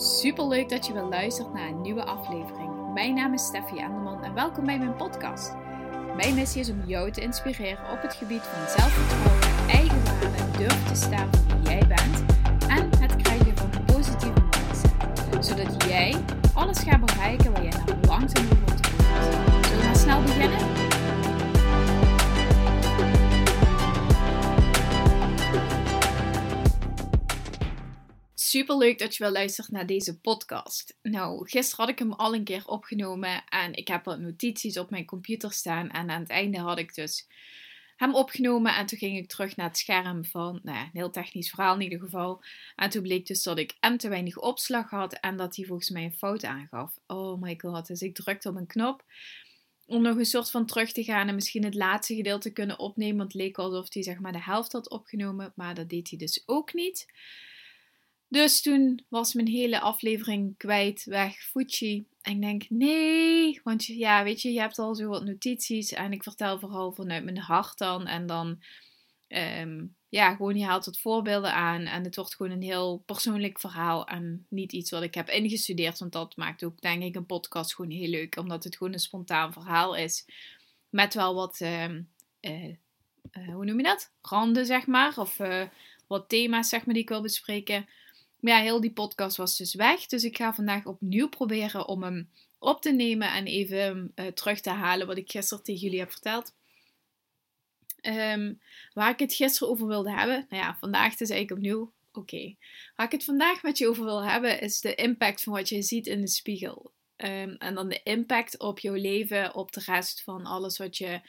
Super leuk dat je weer luistert naar een nieuwe aflevering. Mijn naam is Steffi Enderman en welkom bij mijn podcast. Mijn missie is om jou te inspireren op het gebied van zelfvertrouwen, eigenwaarde, durf te staan voor wie jij bent en het krijgen van een positieve mindset. Zodat jij alles gaat bereiken waar jij naar langzaam wilt. Zullen we snel beginnen? Super leuk dat je wel luistert naar deze podcast. Nou, gisteren had ik hem al een keer opgenomen en ik heb wat notities op mijn computer staan. En aan het einde had ik dus hem opgenomen en toen ging ik terug naar het scherm van, nou een heel technisch verhaal in ieder geval. En toen bleek dus dat ik M te weinig opslag had en dat hij volgens mij een fout aangaf. Oh my god, dus ik drukte op een knop om nog een soort van terug te gaan en misschien het laatste gedeelte te kunnen opnemen. Want het leek alsof hij zeg maar de helft had opgenomen, maar dat deed hij dus ook niet. Dus toen was mijn hele aflevering kwijt, weg, Fuji. En ik denk, nee, want ja, weet je, je hebt al zo wat notities en ik vertel vooral vanuit mijn hart dan. En dan, ehm, ja, gewoon je haalt wat voorbeelden aan en het wordt gewoon een heel persoonlijk verhaal en niet iets wat ik heb ingestudeerd. Want dat maakt ook, denk ik, een podcast gewoon heel leuk, omdat het gewoon een spontaan verhaal is. Met wel wat, uh, uh, hoe noem je dat? Randen, zeg maar, of uh, wat thema's, zeg maar, die ik wil bespreken. Maar ja, heel die podcast was dus weg. Dus ik ga vandaag opnieuw proberen om hem op te nemen en even uh, terug te halen wat ik gisteren tegen jullie heb verteld. Um, waar ik het gisteren over wilde hebben. Nou ja, vandaag dus eigenlijk opnieuw. Oké. Waar ik het vandaag met je over wil hebben is de impact van wat je ziet in de spiegel. Um, en dan de impact op jouw leven, op de rest van alles wat je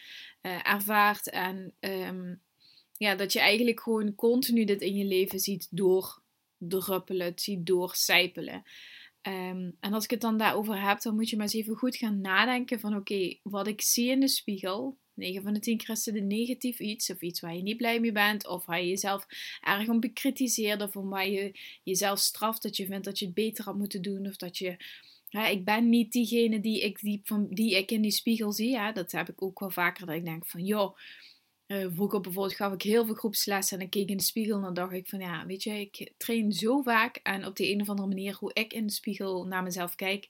uh, ervaart. En ja, dat je eigenlijk gewoon continu dit in je leven ziet door druppelen, het ziet doorcijpelen. Um, en als ik het dan daarover heb, dan moet je maar eens even goed gaan nadenken van oké, wat ik zie in de spiegel, 9 van de 10 keer is negatief iets, of iets waar je niet blij mee bent, of waar je jezelf erg om bekritiseert, of waar je jezelf straft dat je vindt dat je het beter had moeten doen, of dat je, ja, ik ben niet diegene die ik, die, van, die ik in die spiegel zie, ja, dat heb ik ook wel vaker, dat ik denk van joh, uh, vroeger bijvoorbeeld gaf ik heel veel groepslessen en dan keek ik in de spiegel en dan dacht ik van ja, weet je, ik train zo vaak en op de een of andere manier hoe ik in de spiegel naar mezelf kijk,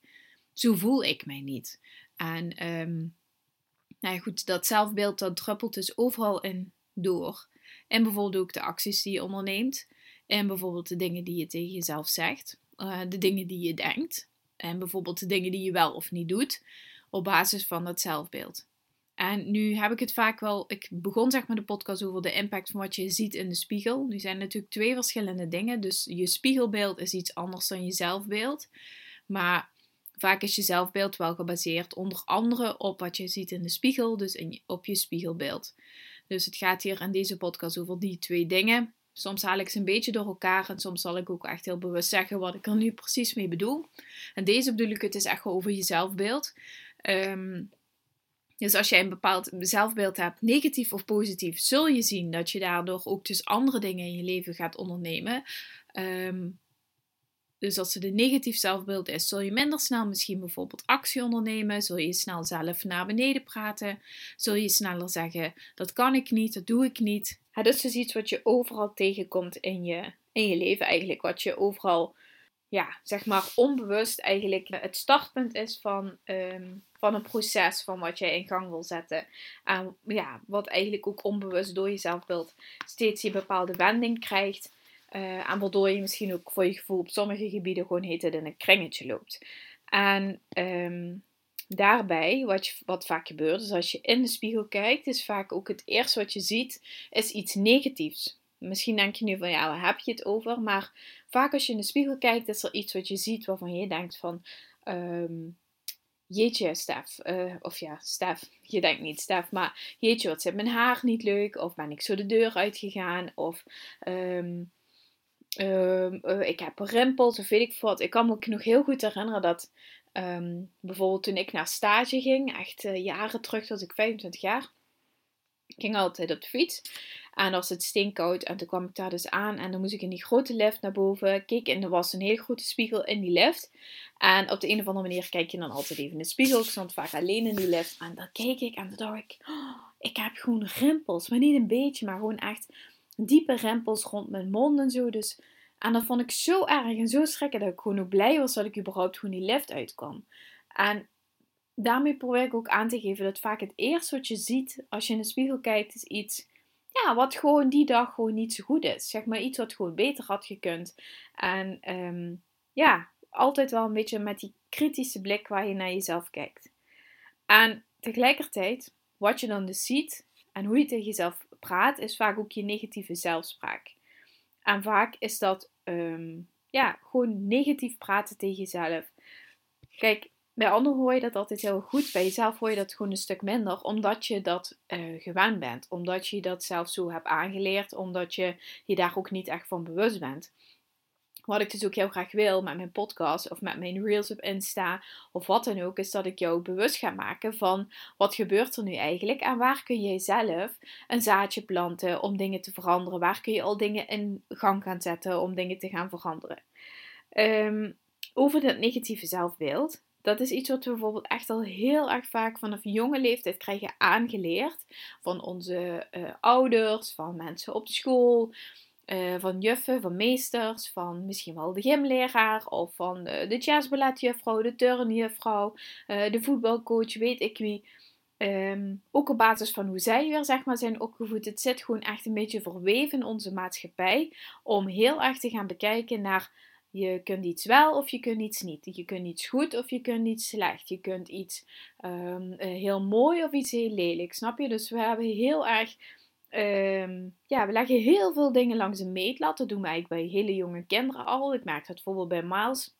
zo voel ik mij niet. En um, nou goed, dat zelfbeeld dat druppelt dus overal in door. En bijvoorbeeld ook de acties die je onderneemt. En bijvoorbeeld de dingen die je tegen jezelf zegt. Uh, de dingen die je denkt. En bijvoorbeeld de dingen die je wel of niet doet. Op basis van dat zelfbeeld. En nu heb ik het vaak wel. Ik begon zeg maar de podcast over de impact van wat je ziet in de spiegel. Nu zijn natuurlijk twee verschillende dingen. Dus je spiegelbeeld is iets anders dan je zelfbeeld. Maar vaak is je zelfbeeld wel gebaseerd onder andere op wat je ziet in de spiegel, dus op je spiegelbeeld. Dus het gaat hier in deze podcast over die twee dingen. Soms haal ik ze een beetje door elkaar en soms zal ik ook echt heel bewust zeggen wat ik er nu precies mee bedoel. En deze bedoel ik het is echt over je zelfbeeld. Um, dus als jij een bepaald zelfbeeld hebt, negatief of positief, zul je zien dat je daardoor ook dus andere dingen in je leven gaat ondernemen. Um, dus als het een negatief zelfbeeld is, zul je minder snel misschien bijvoorbeeld actie ondernemen. Zul je snel zelf naar beneden praten. Zul je sneller zeggen: dat kan ik niet, dat doe ik niet. Het is dus iets wat je overal tegenkomt in je, in je leven eigenlijk. Wat je overal, ja, zeg maar onbewust eigenlijk het startpunt is van um, van een proces van wat jij in gang wil zetten. En ja, wat eigenlijk ook onbewust door je zelfbeeld steeds je bepaalde wending krijgt. Uh, en waardoor je misschien ook voor je gevoel op sommige gebieden gewoon heet het in een kringetje loopt. En um, daarbij, wat, wat vaak gebeurt, is als je in de spiegel kijkt, is vaak ook het eerste wat je ziet, is iets negatiefs. Misschien denk je nu van ja, waar heb je het over? Maar vaak als je in de spiegel kijkt, is er iets wat je ziet waarvan je denkt van um, jeetje, Stef. Uh, of ja, Stef, je denkt niet Stef, maar jeetje, wat zit mijn haar niet leuk? Of ben ik zo de deur uitgegaan? Of um, um, uh, ik heb rimpels of weet ik wat. Ik kan me nog heel goed herinneren dat um, bijvoorbeeld toen ik naar stage ging, echt uh, jaren terug, tot ik 25 jaar, ik ging altijd op de fiets. En was het steenkoud en toen kwam ik daar dus aan en dan moest ik in die grote lift naar boven. Keek en er was een hele grote spiegel in die lift. En op de een of andere manier kijk je dan altijd even in de spiegel. Ik stond vaak alleen in die lift en dan keek ik en dan dacht ik, oh, ik heb gewoon rimpels. Maar niet een beetje, maar gewoon echt diepe rimpels rond mijn mond en zo. Dus En dat vond ik zo erg en zo schrikken dat ik gewoon ook blij was dat ik überhaupt gewoon die lift uitkwam. En daarmee probeer ik ook aan te geven dat vaak het eerste wat je ziet als je in de spiegel kijkt is iets ja, wat gewoon die dag gewoon niet zo goed is. Zeg maar iets wat gewoon beter had gekund. En ehm, ja, altijd wel een beetje met die kritische blik waar je naar jezelf kijkt. En tegelijkertijd, wat je dan dus ziet en hoe je tegen jezelf praat, is vaak ook je negatieve zelfspraak. En vaak is dat ehm, ja, gewoon negatief praten tegen jezelf. Kijk, bij anderen hoor je dat altijd heel goed. Bij jezelf hoor je dat gewoon een stuk minder, omdat je dat uh, gewend bent. Omdat je dat zelf zo hebt aangeleerd, omdat je je daar ook niet echt van bewust bent. Wat ik dus ook heel graag wil met mijn podcast of met mijn reels op Insta of wat dan ook, is dat ik jou bewust ga maken van wat gebeurt er nu eigenlijk en waar kun jij zelf een zaadje planten om dingen te veranderen. Waar kun je al dingen in gang gaan zetten om dingen te gaan veranderen. Um, over dat negatieve zelfbeeld dat is iets wat we bijvoorbeeld echt al heel erg vaak vanaf jonge leeftijd krijgen aangeleerd. Van onze uh, ouders, van mensen op school, uh, van juffen, van meesters, van misschien wel de gymleraar of van de, jazzballetjuffrouw, de turnjuffrouw, uh, de voetbalcoach, weet ik wie. Um, ook op basis van hoe zij weer zeg maar, zijn opgevoed. Het zit gewoon echt een beetje verweven in onze maatschappij om heel erg te gaan bekijken naar je kunt iets wel of je kunt iets niet. Je kunt iets goed of je kunt iets slecht. Je kunt iets um, heel mooi of iets heel lelijk. Snap je? Dus we hebben heel erg. Um, ja, we leggen heel veel dingen langs een meetlat. Dat doen we eigenlijk bij hele jonge kinderen al. Ik merk dat bijvoorbeeld bij Miles.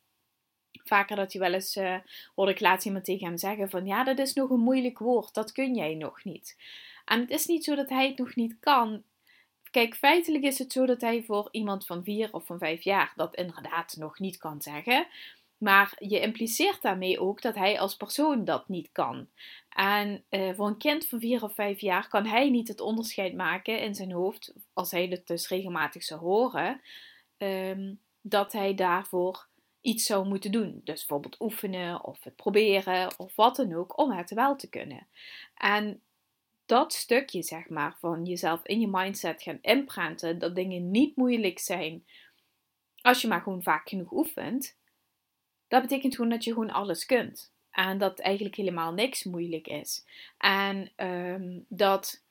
Vaker dat je wel eens, uh, hoorde ik laatst iemand tegen hem zeggen van ja, dat is nog een moeilijk woord, dat kun jij nog niet. En het is niet zo dat hij het nog niet kan. Kijk, feitelijk is het zo dat hij voor iemand van vier of van vijf jaar dat inderdaad nog niet kan zeggen. Maar je impliceert daarmee ook dat hij als persoon dat niet kan. En uh, voor een kind van vier of vijf jaar kan hij niet het onderscheid maken in zijn hoofd, als hij het dus regelmatig zou horen, um, dat hij daarvoor iets zou moeten doen. Dus bijvoorbeeld oefenen of het proberen of wat dan ook, om het wel te kunnen. En dat stukje, zeg maar, van jezelf in je mindset gaan imprinten, dat dingen niet moeilijk zijn als je maar gewoon vaak genoeg oefent, dat betekent gewoon dat je gewoon alles kunt. En dat eigenlijk helemaal niks moeilijk is. En um, dat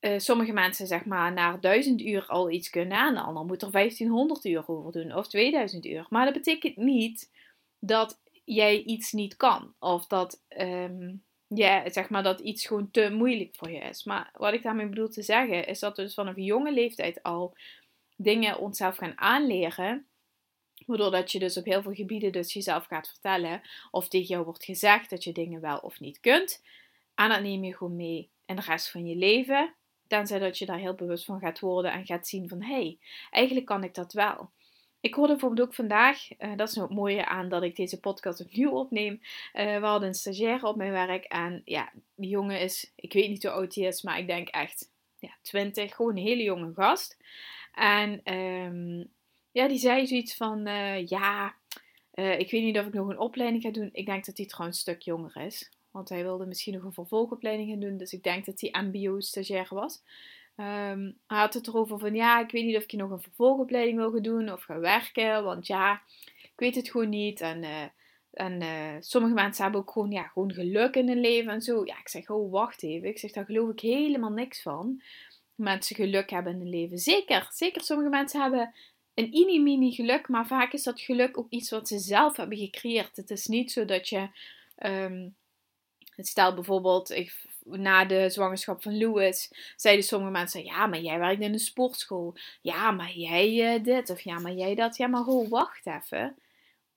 uh, sommige mensen, zeg maar, na duizend uur al iets kunnen en de ander moet er 1500 uur over doen of 2000 uur. Maar dat betekent niet dat jij iets niet kan. Of dat. Um, ja, zeg maar dat iets gewoon te moeilijk voor je is. Maar wat ik daarmee bedoel te zeggen, is dat we dus vanaf jonge leeftijd al dingen onszelf gaan aanleren. Waardoor dat je dus op heel veel gebieden dus jezelf gaat vertellen. Of tegen jou wordt gezegd dat je dingen wel of niet kunt. En dat neem je gewoon mee in de rest van je leven. Tenzij dat je daar heel bewust van gaat worden en gaat zien van... Hé, hey, eigenlijk kan ik dat wel. Ik hoorde bijvoorbeeld ook vandaag, uh, dat is het mooie aan dat ik deze podcast opnieuw opneem. Uh, we hadden een stagiaire op mijn werk en ja, die jongen is, ik weet niet hoe oud hij is, maar ik denk echt ja, 20, gewoon een hele jonge gast. En um, ja, die zei zoiets van, uh, ja, ik weet niet of ik nog een opleiding ga doen. Ik denk dat hij trouwens een stuk jonger is. Want hij wilde misschien nog een vervolgopleiding gaan doen. Dus ik denk dat hij MBO-stagiair was. Um, hij had het erover van ja, ik weet niet of ik nog een vervolgopleiding wil gaan doen of gaan werken. Want ja, ik weet het gewoon niet. En, uh, en uh, sommige mensen hebben ook gewoon, ja, gewoon geluk in hun leven en zo. Ja, ik zeg, oh, wacht even. Ik zeg, daar geloof ik helemaal niks van. Mensen geluk hebben in hun leven. Zeker, zeker. Sommige mensen hebben een mini-mini geluk, maar vaak is dat geluk ook iets wat ze zelf hebben gecreëerd. Het is niet zo dat je. Um, stel bijvoorbeeld, ik na de zwangerschap van Louis zeiden sommige mensen: Ja, maar jij werkt in een sportschool. Ja, maar jij uh, dit. Of ja, maar jij dat. Ja, maar ho, wacht even.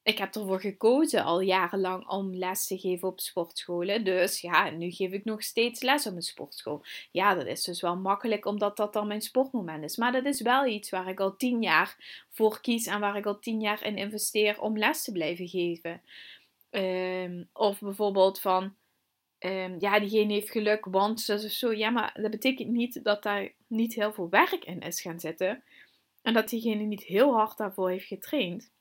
Ik heb ervoor gekozen al jarenlang om les te geven op sportscholen. Dus ja, nu geef ik nog steeds les op een sportschool. Ja, dat is dus wel makkelijk omdat dat dan mijn sportmoment is. Maar dat is wel iets waar ik al tien jaar voor kies en waar ik al tien jaar in investeer om les te blijven geven. Um, of bijvoorbeeld van um, ja, diegene heeft geluk, want zo of zo. Ja, maar dat betekent niet dat daar niet heel veel werk in is gaan zitten. En dat diegene niet heel hard daarvoor heeft getraind.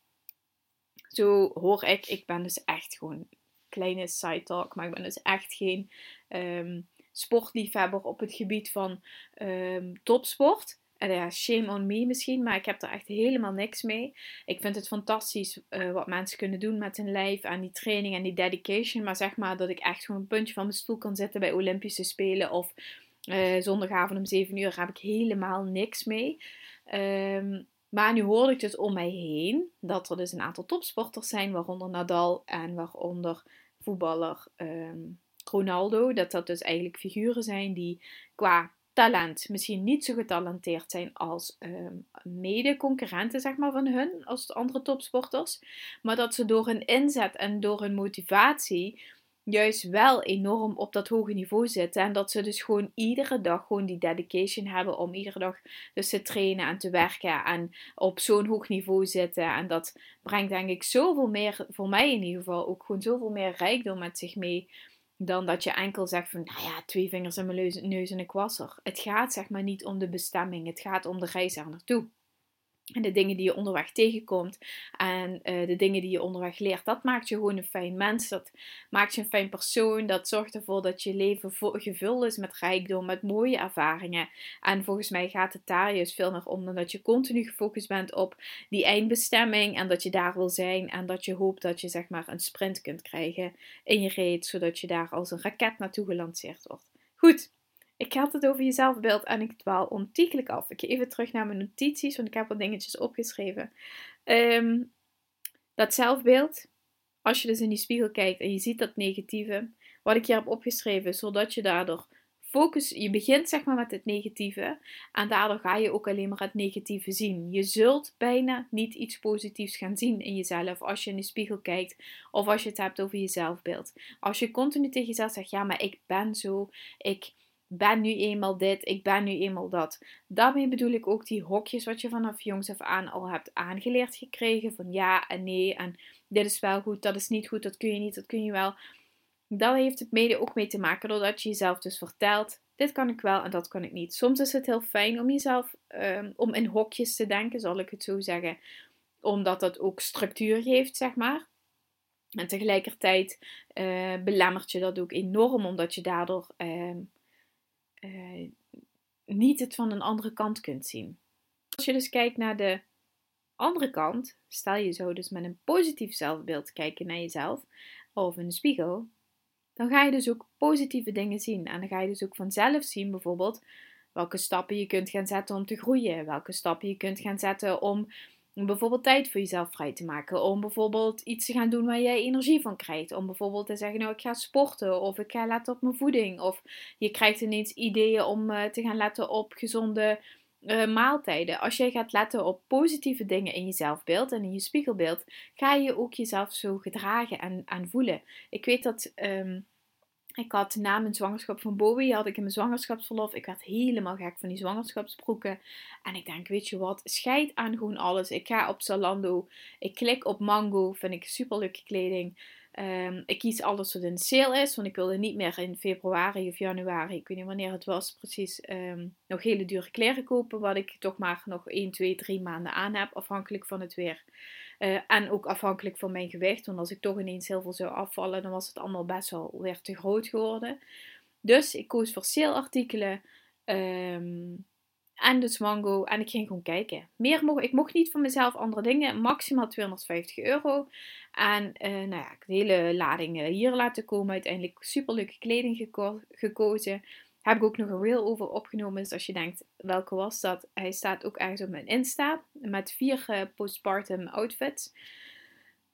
Zo hoor ik, ik ben dus echt gewoon kleine side talk, maar ik ben dus echt geen um, sportliefhebber op het gebied van um, topsport. Ja, shame on me misschien, maar ik heb er echt helemaal niks mee. Ik vind het fantastisch uh, wat mensen kunnen doen met hun lijf en die training en die dedication. Maar zeg maar dat ik echt gewoon een puntje van mijn stoel kan zitten bij Olympische Spelen of uh, zondagavond om 7 uur heb ik helemaal niks mee. Um, maar nu hoorde ik dus om mij heen dat er dus een aantal topsporters zijn, waaronder Nadal en waaronder voetballer um, Ronaldo. Dat dat dus eigenlijk figuren zijn die qua talent misschien niet zo getalenteerd zijn als um, mede-concurrenten zeg maar, van hun, als andere topsporters. Maar dat ze door hun inzet en door hun motivatie juist wel enorm op dat hoge niveau zitten. En dat ze dus gewoon iedere dag gewoon die dedication hebben om iedere dag dus te trainen en te werken en op zo'n hoog niveau zitten. En dat brengt denk ik zoveel meer, voor mij in ieder geval, ook gewoon zoveel meer rijkdom met zich mee. Dan dat je enkel zegt van, nou ja, twee vingers in mijn neus en ik was er. Het gaat zeg maar niet om de bestemming, het gaat om de reis er naartoe. En de dingen die je onderweg tegenkomt en uh, de dingen die je onderweg leert, dat maakt je gewoon een fijn mens. Dat maakt je een fijn persoon. Dat zorgt ervoor dat je leven gevuld is met rijkdom, met mooie ervaringen. En volgens mij gaat het daar juist veel meer om dan dat je continu gefocust bent op die eindbestemming en dat je daar wil zijn en dat je hoopt dat je zeg maar een sprint kunt krijgen in je reet, zodat je daar als een raket naartoe gelanceerd wordt. Goed. Ik had het over je zelfbeeld en ik dwaal ontiegelijk af. Ik even terug naar mijn notities, want ik heb wat dingetjes opgeschreven. Um, dat zelfbeeld, als je dus in die spiegel kijkt en je ziet dat negatieve, wat ik hier heb opgeschreven, zodat je daardoor focus, je begint zeg maar met het negatieve en daardoor ga je ook alleen maar het negatieve zien. Je zult bijna niet iets positiefs gaan zien in jezelf als je in de spiegel kijkt of als je het hebt over je zelfbeeld. Als je continu tegen jezelf zegt, ja maar ik ben zo, ik ben nu eenmaal dit, ik ben nu eenmaal dat. Daarmee bedoel ik ook die hokjes wat je vanaf jongs af aan al hebt aangeleerd gekregen. Van ja en nee en dit is wel goed, dat is niet goed, dat kun je niet, dat kun je wel. Dat heeft het mede ook mee te maken doordat je jezelf dus vertelt, dit kan ik wel en dat kan ik niet. Soms is het heel fijn om jezelf, um, om in hokjes te denken, zal ik het zo zeggen. Omdat dat ook structuur geeft, zeg maar. En tegelijkertijd uh, belemmert je dat ook enorm, omdat je daardoor... Uh, uh, niet het van een andere kant kunt zien. Als je dus kijkt naar de andere kant, stel je zo dus met een positief zelfbeeld kijken naar jezelf of de spiegel, dan ga je dus ook positieve dingen zien. En dan ga je dus ook vanzelf zien, bijvoorbeeld, welke stappen je kunt gaan zetten om te groeien, welke stappen je kunt gaan zetten om om bijvoorbeeld tijd voor jezelf vrij te maken. Om bijvoorbeeld iets te gaan doen waar jij energie van krijgt. Om bijvoorbeeld te zeggen, nou ik ga sporten. Of ik ga letten op mijn voeding. Of je krijgt ineens ideeën om uh, te gaan letten op gezonde uh, maaltijden. Als jij gaat letten op positieve dingen in je zelfbeeld en in je spiegelbeeld. Ga je ook jezelf zo gedragen en, en voelen. Ik weet dat... Um, ik had na mijn zwangerschap van Bowie, had ik in mijn zwangerschapsverlof, ik werd helemaal gek van die zwangerschapsbroeken. En ik denk, weet je wat, scheid aan gewoon alles. Ik ga op Zalando, ik klik op Mango, vind ik super leuke kleding. Um, ik kies alles wat in sale is, want ik wilde niet meer in februari of januari, ik weet niet wanneer het was precies, um, nog hele dure kleren kopen, wat ik toch maar nog 1, 2, 3 maanden aan heb, afhankelijk van het weer. Uh, en ook afhankelijk van mijn gewicht. Want als ik toch ineens heel veel zou afvallen, dan was het allemaal best wel weer te groot geworden. Dus ik koos voor saleartikelen. Um, en dus mango. En ik ging gewoon kijken. Meer mocht, ik mocht niet van mezelf andere dingen. Maximaal 250 euro. En uh, nou ja, ik de hele lading hier laten komen. Uiteindelijk superleuke kleding geko gekozen. Heb ik ook nog een reel over opgenomen. Dus als je denkt, welke was dat? Hij staat ook ergens op mijn Insta. Met vier postpartum outfits.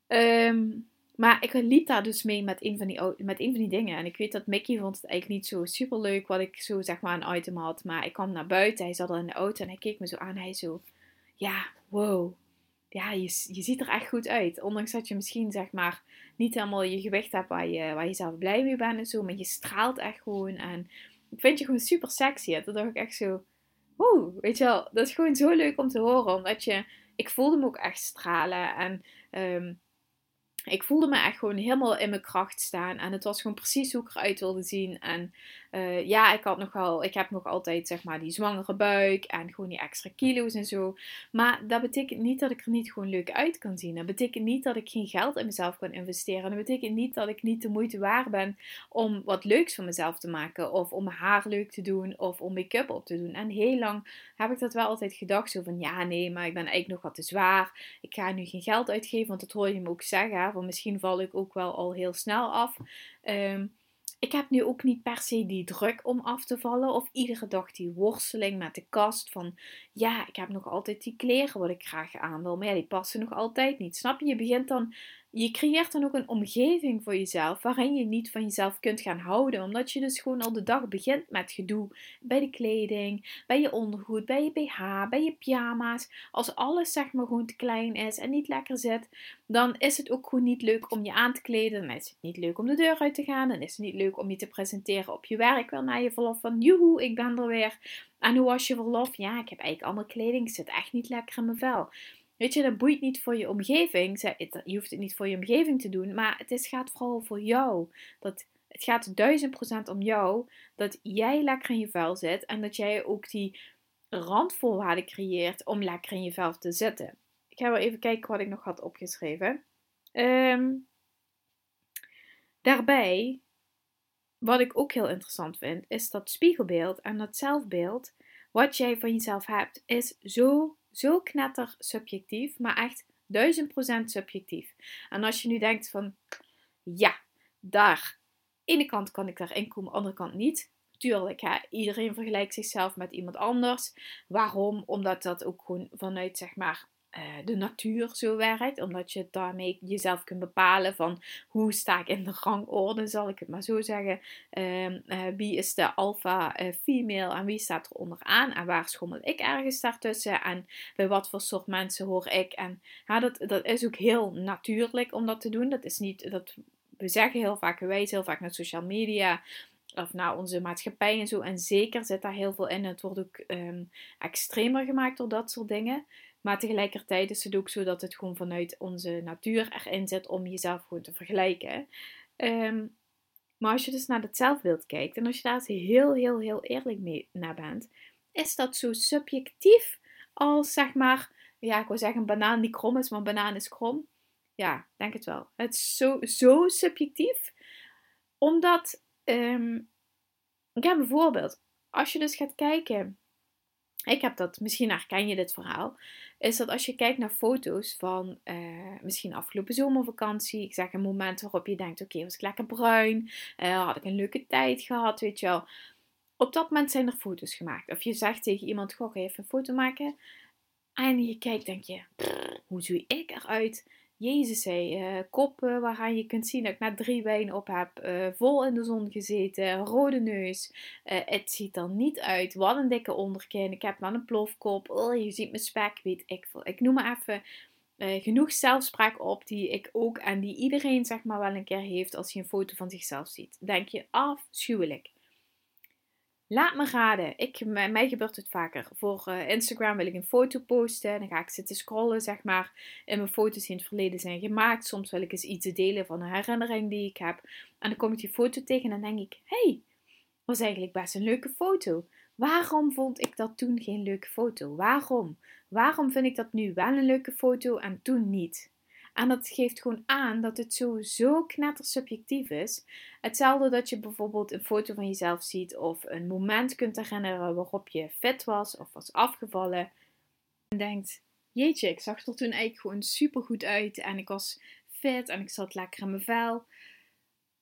Um, maar ik liep daar dus mee met een, van die, met een van die dingen. En ik weet dat Mickey vond het eigenlijk niet zo super leuk wat ik zo zeg maar een item had. Maar ik kwam naar buiten, hij zat al in de auto en hij keek me zo aan. Hij zo, ja, wow. Ja, je, je ziet er echt goed uit. Ondanks dat je misschien zeg maar niet helemaal je gewicht hebt waar je, waar je zelf blij mee bent en zo. Maar je straalt echt gewoon. En vind je gewoon super sexy. Toen dacht ik echt zo, oeh, weet je wel. Dat is gewoon zo leuk om te horen. Omdat je, ik voelde me ook echt stralen. En... Um, ik voelde me echt gewoon helemaal in mijn kracht staan. En het was gewoon precies hoe ik eruit wilde zien. En uh, ja, ik had nog wel, ik heb nog altijd zeg maar die zwangere buik en gewoon die extra kilo's en zo. Maar dat betekent niet dat ik er niet gewoon leuk uit kan zien. Dat betekent niet dat ik geen geld in mezelf kan investeren. Dat betekent niet dat ik niet de moeite waard ben om wat leuks van mezelf te maken. Of om mijn haar leuk te doen of om make-up op te doen. En heel lang heb ik dat wel altijd gedacht. Zo van ja, nee, maar ik ben eigenlijk nog wat te zwaar. Ik ga nu geen geld uitgeven, want dat hoor je me ook zeggen. Misschien val ik ook wel al heel snel af. Um, ik heb nu ook niet per se die druk om af te vallen. Of iedere dag die worsteling met de kast. Van ja, ik heb nog altijd die kleren wat ik graag aan wil. Maar ja, die passen nog altijd niet. Snap je? Je begint dan je creëert dan ook een omgeving voor jezelf waarin je niet van jezelf kunt gaan houden. Omdat je dus gewoon al de dag begint met gedoe bij de kleding, bij je ondergoed, bij je BH, bij je pyjama's. Als alles zeg maar gewoon te klein is en niet lekker zit, dan is het ook gewoon niet leuk om je aan te kleden. Dan is het niet leuk om de deur uit te gaan. Dan is het niet leuk om je te presenteren op je werk wel na je verlof. Van joehoe, ik ben er weer. En hoe was je verlof? Ja, ik heb eigenlijk allemaal kleding. zit echt niet lekker in mijn vel. Weet je, dat boeit niet voor je omgeving. Je hoeft het niet voor je omgeving te doen, maar het is, gaat vooral voor jou. Dat, het gaat duizend procent om jou. Dat jij lekker in je vel zit en dat jij ook die randvoorwaarden creëert om lekker in je vel te zitten. Ik ga wel even kijken wat ik nog had opgeschreven. Ehm, daarbij, wat ik ook heel interessant vind, is dat spiegelbeeld en dat zelfbeeld, wat jij van jezelf hebt, is zo zo knetter subjectief, maar echt duizend procent subjectief. En als je nu denkt van, ja, daar, ene kant kan ik daarin komen, andere kant niet. Tuurlijk, hè, iedereen vergelijkt zichzelf met iemand anders. Waarom? Omdat dat ook gewoon vanuit, zeg maar, eh, de natuur zo werkt. Omdat je daarmee jezelf kunt bepalen van hoe sta ik in de rangorde, zal ik het maar zo zeggen. Ehm, eh, wie is de alpha uh, female en wie staat er onderaan en waar schommel ik ergens daartussen en bij wat voor soort mensen hoor ik. En ja, dat, dat is ook heel natuurlijk om dat te doen. Dat is niet, dat, we zeggen heel vaak, wijzen heel vaak naar social media of naar onze maatschappij en zo. En zeker zit daar heel veel in. Het wordt ook um, extremer gemaakt door dat soort dingen. Maar tegelijkertijd is het ook zo dat het gewoon vanuit onze natuur erin zit om jezelf gewoon te vergelijken. Ehm, maar als je dus naar het zelfbeeld kijkt en als je daar heel, heel, heel eerlijk mee naar bent, is dat zo subjectief als zeg maar, ja, ik wil zeggen een banaan die krom is, maar een banaan is krom. Ja, denk het wel. Het is zo, zo subjectief, omdat, ik heb een voorbeeld. Als je dus gaat kijken ik heb dat, misschien herken je dit verhaal, is dat als je kijkt naar foto's van uh, misschien afgelopen zomervakantie, ik zeg een moment waarop je denkt, oké, was ik lekker bruin, uh, had ik een leuke tijd gehad, weet je wel. Op dat moment zijn er foto's gemaakt. Of je zegt tegen iemand, goh, ga even een foto maken. En je kijkt, denk je, hoe zie ik eruit? Jezus, hé, uh, koppen waaraan je kunt zien dat ik net drie wijnen op heb, uh, vol in de zon gezeten, rode neus. Uh, het ziet er niet uit. Wat een dikke onderkin. Ik heb wel een plofkop. Oh, je ziet mijn spek, weet ik veel. Ik noem maar even genoeg zelfspraak op die ik ook en die iedereen zeg maar wel een keer heeft als hij een foto van zichzelf ziet. Denk je afschuwelijk. Laat me raden. Ik, mij gebeurt het vaker. Voor uh, Instagram wil ik een foto posten. Dan ga ik zitten scrollen, zeg maar. In mijn foto's die in het verleden zijn gemaakt. Soms wil ik eens iets delen van een herinnering die ik heb. En dan kom ik die foto tegen en dan denk ik: hey, was eigenlijk best een leuke foto. Waarom vond ik dat toen geen leuke foto? Waarom? Waarom vind ik dat nu wel een leuke foto en toen niet? En dat geeft gewoon aan dat het zo, knetter subjectief is. Hetzelfde dat je bijvoorbeeld een foto van jezelf ziet of een moment kunt herinneren waarop je fit was of was afgevallen. En denkt, jeetje, ik zag er toen eigenlijk gewoon super goed uit en ik was fit en ik zat lekker in mijn vel.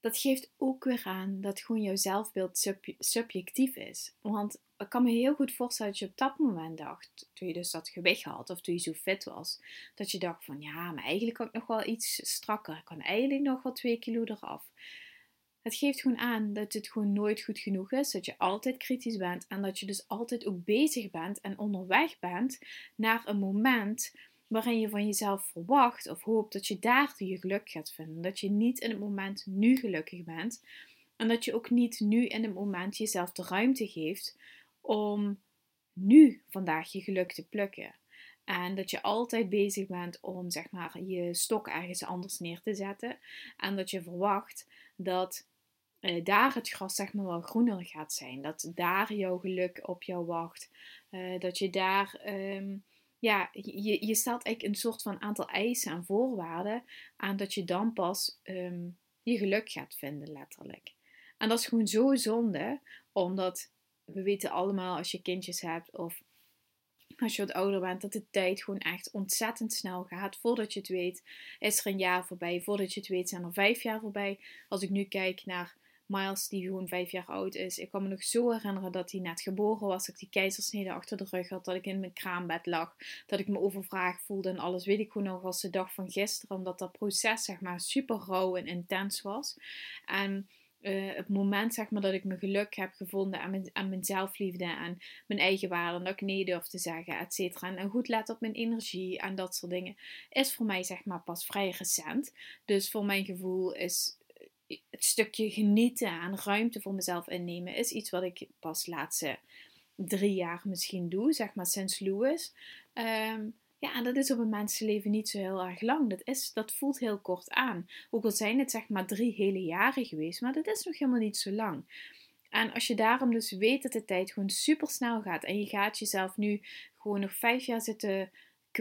Dat geeft ook weer aan dat gewoon jouw zelfbeeld subjectief is. Want ik kan me heel goed voorstellen dat je op dat moment dacht, toen je dus dat gewicht had of toen je zo fit was, dat je dacht van ja, maar eigenlijk kan ik nog wel iets strakker. Ik kan eigenlijk nog wel twee kilo eraf. Het geeft gewoon aan dat het gewoon nooit goed genoeg is, dat je altijd kritisch bent en dat je dus altijd ook bezig bent en onderweg bent naar een moment waarin je van jezelf verwacht of hoopt dat je daar je geluk gaat vinden. Dat je niet in het moment nu gelukkig bent en dat je ook niet nu in het moment jezelf de ruimte geeft om nu vandaag je geluk te plukken. En dat je altijd bezig bent om zeg maar, je stok ergens anders neer te zetten. En dat je verwacht dat uh, daar het gras zeg maar wel groener gaat zijn. Dat daar jouw geluk op jou wacht. Uh, dat je daar, um, ja, je, je stelt eigenlijk een soort van aantal eisen en voorwaarden aan dat je dan pas um, je geluk gaat vinden, letterlijk. En dat is gewoon zo zonde, omdat we weten allemaal als je kindjes hebt of als je wat ouder bent, dat de tijd gewoon echt ontzettend snel gaat. Voordat je het weet, is er een jaar voorbij. Voordat je het weet, zijn er vijf jaar voorbij. Als ik nu kijk naar Miles, die gewoon vijf jaar oud is. Ik kan me nog zo herinneren dat hij net geboren was. Dat ik die keizersnede achter de rug had. Dat ik in mijn kraambed lag. Dat ik me overvraagd voelde en alles. Weet ik gewoon nog als de dag van gisteren. Omdat dat proces, zeg maar, super rauw en intens was. En uh, het moment zeg maar, dat ik mijn geluk heb gevonden aan mijn, mijn zelfliefde en mijn eigen waarde. En dat ik nee durf te zeggen, et cetera. En goed let op mijn energie en dat soort dingen. Is voor mij zeg maar pas vrij recent. Dus voor mijn gevoel is het stukje genieten en ruimte voor mezelf innemen. Is iets wat ik pas laatste drie jaar misschien doe. Zeg maar sinds Louis. Um, ja, en dat is op een mensenleven niet zo heel erg lang. Dat, is, dat voelt heel kort aan. Ook al zijn het zeg maar drie hele jaren geweest, maar dat is nog helemaal niet zo lang. En als je daarom dus weet dat de tijd gewoon super snel gaat en je gaat jezelf nu gewoon nog vijf jaar zitten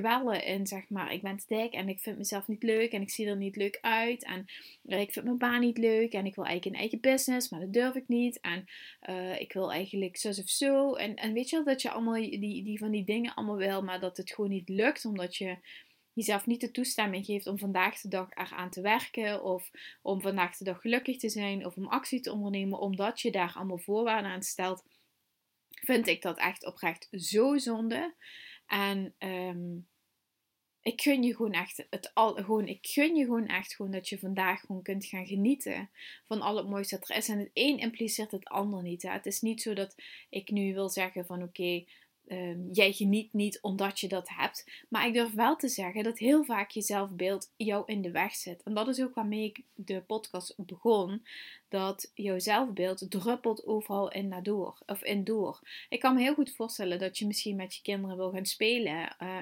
kwellen in, zeg maar, ik ben dik en ik vind mezelf niet leuk en ik zie er niet leuk uit en eh, ik vind mijn baan niet leuk en ik wil eigenlijk een eigen business, maar dat durf ik niet en uh, ik wil eigenlijk zo of zo. En, en weet je wel, dat je allemaal die, die van die dingen allemaal wil, maar dat het gewoon niet lukt omdat je jezelf niet de toestemming geeft om vandaag de dag eraan te werken of om vandaag de dag gelukkig te zijn of om actie te ondernemen omdat je daar allemaal voorwaarden aan stelt, vind ik dat echt oprecht zo zonde. En um, ik gun je gewoon echt het al, gewoon, ik gun je gewoon echt gewoon dat je vandaag gewoon kunt gaan genieten van al het mooiste dat er is. En het een impliceert het ander niet. Hè? Het is niet zo dat ik nu wil zeggen van oké, um, jij geniet niet omdat je dat hebt. Maar ik durf wel te zeggen dat heel vaak je zelfbeeld jou in de weg zit. En dat is ook waarmee ik de podcast begon. Dat jouw zelfbeeld druppelt overal in naar door. Of in door. Ik kan me heel goed voorstellen dat je misschien met je kinderen wil gaan spelen. Uh,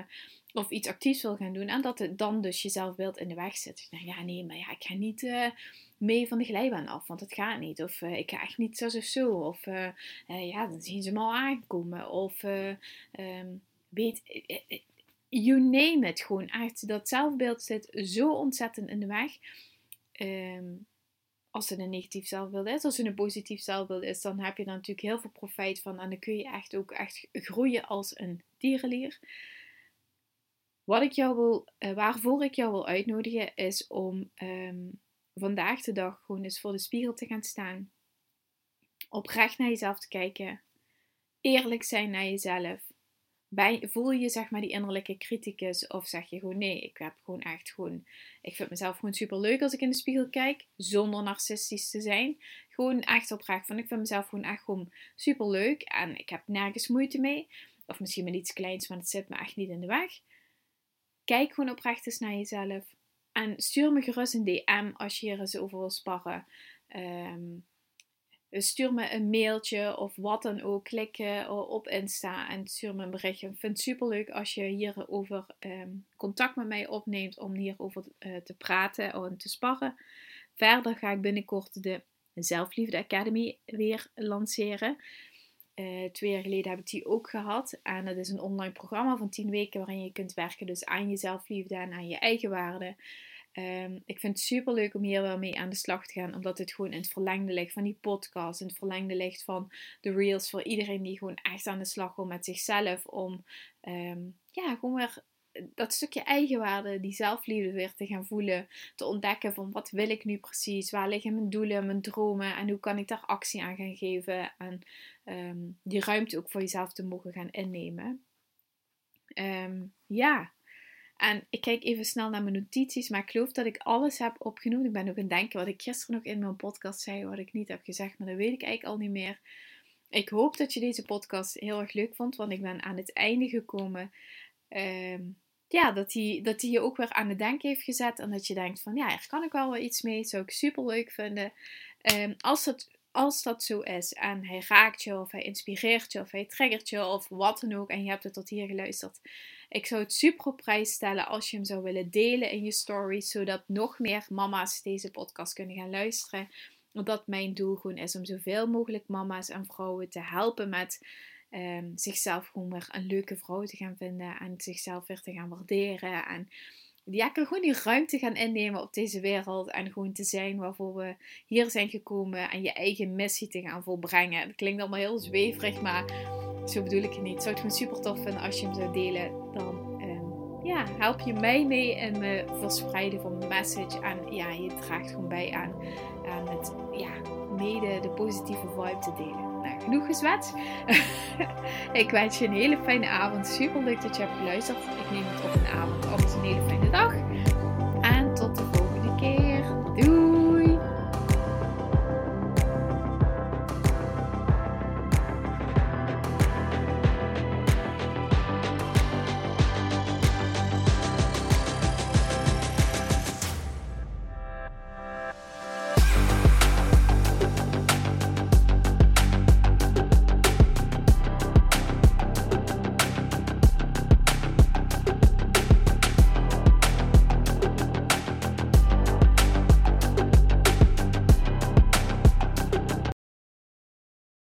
of iets actiefs wil gaan doen. En dat het dan dus je zelfbeeld in de weg zit. Nou ja, nee, maar ja, ik ga niet uh, mee van de glijbaan af, want het gaat niet. Of uh, ik ga echt niet zo of zo. Of uh, ja, dan zien ze me al aankomen. Of um, weet, you name it gewoon echt. Dat zelfbeeld zit zo ontzettend in de weg. Um, als het een negatief zelfbeeld is. Als het een positief zelfbeeld is, dan heb je daar natuurlijk heel veel profijt van. En dan kun je echt ook echt groeien als een dierenlier. Wat ik jou wil, uh, waarvoor ik jou wil uitnodigen is om um, vandaag de dag gewoon eens voor de spiegel te gaan staan. Oprecht naar jezelf te kijken. Eerlijk zijn naar jezelf. Voel je zeg maar die innerlijke criticus of zeg je gewoon nee, ik heb gewoon echt gewoon, ik vind mezelf gewoon super leuk als ik in de spiegel kijk, zonder narcistisch te zijn. Gewoon echt oprecht van ik vind mezelf gewoon echt gewoon super leuk en ik heb nergens moeite mee. Of misschien met iets kleins, maar het zit me echt niet in de weg. Kijk gewoon oprecht eens naar jezelf. En stuur me gerust een DM als je hier eens over wil sparren. Um, stuur me een mailtje of wat dan ook. Klik op Insta en stuur me een berichtje. Ik vind het super leuk als je hierover um, contact met mij opneemt om hierover uh, te praten en te sparren. Verder ga ik binnenkort de Zelfliefde Academy weer lanceren. Uh, twee jaar geleden heb ik die ook gehad. En dat is een online programma van 10 weken waarin je kunt werken dus aan je zelfliefde en aan je eigen waarde. Um, ik vind het super leuk om hier wel mee aan de slag te gaan, omdat het gewoon in het verlengde ligt van die podcast, in het verlengde ligt van de reels voor iedereen die gewoon echt aan de slag wil met zichzelf, om um, ja, gewoon weer dat stukje eigenwaarde, die zelfliefde weer te gaan voelen. Te ontdekken van wat wil ik nu precies? Waar liggen mijn doelen, mijn dromen? En hoe kan ik daar actie aan gaan geven? En um, die ruimte ook voor jezelf te mogen gaan innemen. Um, ja. En ik kijk even snel naar mijn notities, maar ik geloof dat ik alles heb opgenoemd. Ik ben ook aan het denken wat ik gisteren nog in mijn podcast zei, wat ik niet heb gezegd, maar dat weet ik eigenlijk al niet meer. Ik hoop dat je deze podcast heel erg leuk vond, want ik ben aan het einde gekomen. Um, ja, dat hij, dat hij je ook weer aan het denken heeft gezet. En dat je denkt van ja, er kan ik wel wel iets mee. Zou ik super leuk vinden. Als, dat, als dat zo is en hij raakt je of hij inspireert je of hij triggert je of wat dan ook. En je hebt het tot hier geluisterd. Ik zou het super op prijs stellen als je hem zou willen delen in je stories, zodat nog meer mama's deze podcast kunnen gaan luisteren. Omdat mijn doel gewoon is om zoveel mogelijk mama's en vrouwen te helpen met um, zichzelf gewoon weer een leuke vrouw te gaan vinden en zichzelf weer te gaan waarderen. En ja, gewoon die ruimte gaan innemen op deze wereld en gewoon te zijn waarvoor we hier zijn gekomen en je eigen missie te gaan volbrengen. Het klinkt allemaal heel zweverig, maar zo bedoel ik het niet. Zou het gewoon super tof vinden als je hem zou delen. Dan um, ja, help je mij mee in het verspreiden van mijn message. En ja, je draagt gewoon bij aan, aan het ja, mede de positieve vibe te delen. Genoeg gezwet. ik wens je een hele fijne avond. Super leuk dat je hebt geluisterd. Ik neem het op een avond, anders een hele fijne dag.